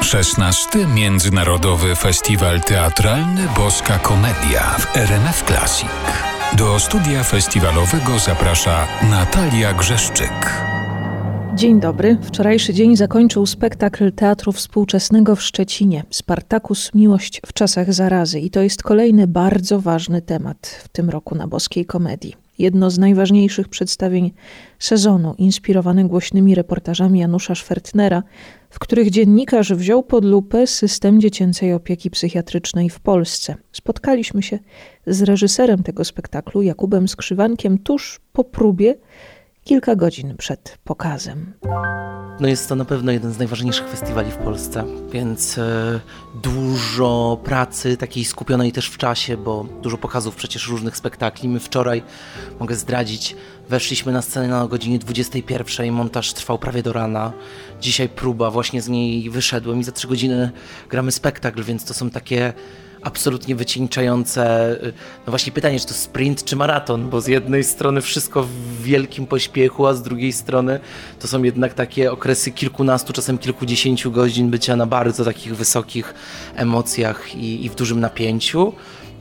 16. Międzynarodowy Festiwal Teatralny Boska Komedia w RMF Classic. Do studia festiwalowego zaprasza Natalia Grzeszczyk. Dzień dobry. Wczorajszy dzień zakończył spektakl Teatru Współczesnego w Szczecinie Spartakus Miłość w czasach zarazy i to jest kolejny bardzo ważny temat w tym roku na boskiej komedii. Jedno z najważniejszych przedstawień sezonu, inspirowane głośnymi reportażami Janusza Schwertnera, w których dziennikarz wziął pod lupę system dziecięcej opieki psychiatrycznej w Polsce. Spotkaliśmy się z reżyserem tego spektaklu, Jakubem Skrzywankiem, tuż po próbie kilka godzin przed pokazem. No jest to na pewno jeden z najważniejszych festiwali w Polsce, więc e, dużo pracy takiej skupionej też w czasie, bo dużo pokazów przecież różnych spektakli. My wczoraj, mogę zdradzić, weszliśmy na scenę na godzinie 21, montaż trwał prawie do rana. Dzisiaj próba, właśnie z niej wyszedłem i za 3 godziny gramy spektakl, więc to są takie absolutnie wycieńczające. Y, no właśnie pytanie, czy to sprint, czy maraton, bo z jednej strony wszystko w wielkim pośpiechu, a z drugiej strony to są jednak takie okresy kilkunastu, czasem kilkudziesięciu godzin bycia na bardzo takich wysokich emocjach i, i w dużym napięciu.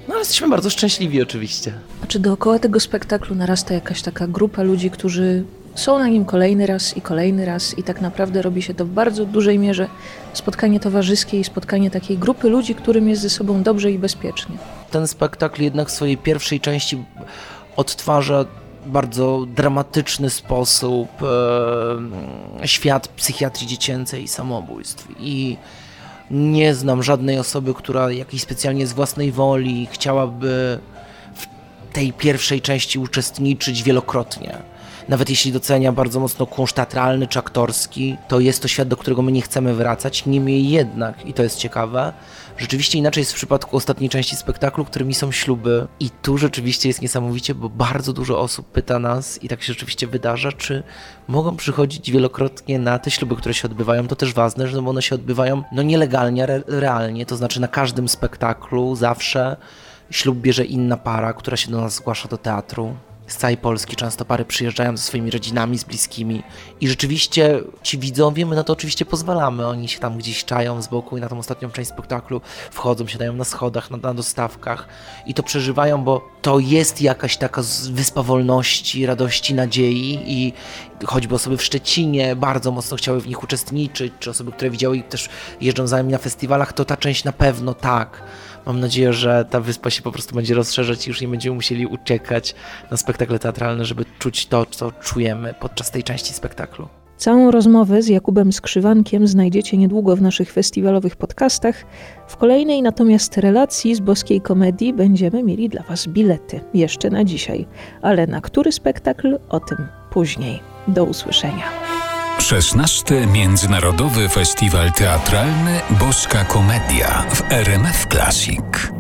No ale jesteśmy bardzo szczęśliwi oczywiście. A czy dookoła tego spektaklu narasta jakaś taka grupa ludzi, którzy są na nim kolejny raz i kolejny raz i tak naprawdę robi się to w bardzo dużej mierze spotkanie towarzyskie i spotkanie takiej grupy ludzi, którym jest ze sobą dobrze i bezpiecznie. Ten spektakl jednak w swojej pierwszej części odtwarza bardzo dramatyczny sposób e, świat psychiatrii dziecięcej i samobójstw i nie znam żadnej osoby, która jakiejś specjalnie z własnej woli chciałaby w tej pierwszej części uczestniczyć wielokrotnie nawet jeśli docenia bardzo mocno kunszt teatralny czy aktorski, to jest to świat, do którego my nie chcemy wracać. Niemniej jednak, i to jest ciekawe, rzeczywiście inaczej jest w przypadku ostatniej części spektaklu, którymi są śluby. I tu rzeczywiście jest niesamowicie, bo bardzo dużo osób pyta nas, i tak się rzeczywiście wydarza, czy mogą przychodzić wielokrotnie na te śluby, które się odbywają. To też ważne, że one się odbywają no nielegalnie, re realnie, to znaczy na każdym spektaklu zawsze ślub bierze inna para, która się do nas zgłasza do teatru z całej Polski. Często pary przyjeżdżają ze swoimi rodzinami, z bliskimi i rzeczywiście ci widzowie, my na to oczywiście pozwalamy. Oni się tam gdzieś czają z boku i na tą ostatnią część spektaklu wchodzą, siadają na schodach, na, na dostawkach i to przeżywają, bo to jest jakaś taka wyspa wolności, radości, nadziei i choćby osoby w Szczecinie bardzo mocno chciały w nich uczestniczyć, czy osoby, które widziały ich też jeżdżą za nami na festiwalach, to ta część na pewno tak Mam nadzieję, że ta wyspa się po prostu będzie rozszerzać i już nie będziemy musieli uciekać na spektakle teatralne, żeby czuć to, co czujemy podczas tej części spektaklu. Całą rozmowę z Jakubem Skrzywankiem znajdziecie niedługo w naszych festiwalowych podcastach. W kolejnej natomiast relacji z boskiej komedii będziemy mieli dla Was bilety jeszcze na dzisiaj. Ale na który spektakl? O tym później. Do usłyszenia. 16. Międzynarodowy Festiwal Teatralny Boska Komedia w RMF Classic.